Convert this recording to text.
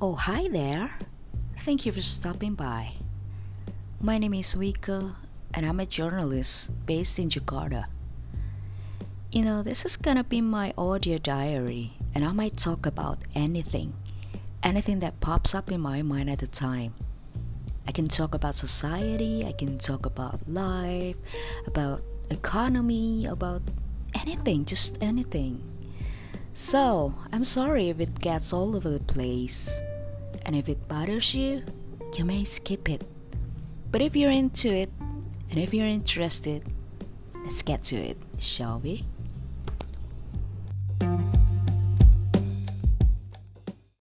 Oh, hi there. Thank you for stopping by. My name is Wika, and I'm a journalist based in Jakarta. You know, this is gonna be my audio diary, and I might talk about anything, anything that pops up in my mind at the time. I can talk about society, I can talk about life, about economy, about anything, just anything. So, I'm sorry if it gets all over the place. And if it bothers you, you may skip it. But if you're into it, and if you're interested, let's get to it, shall we?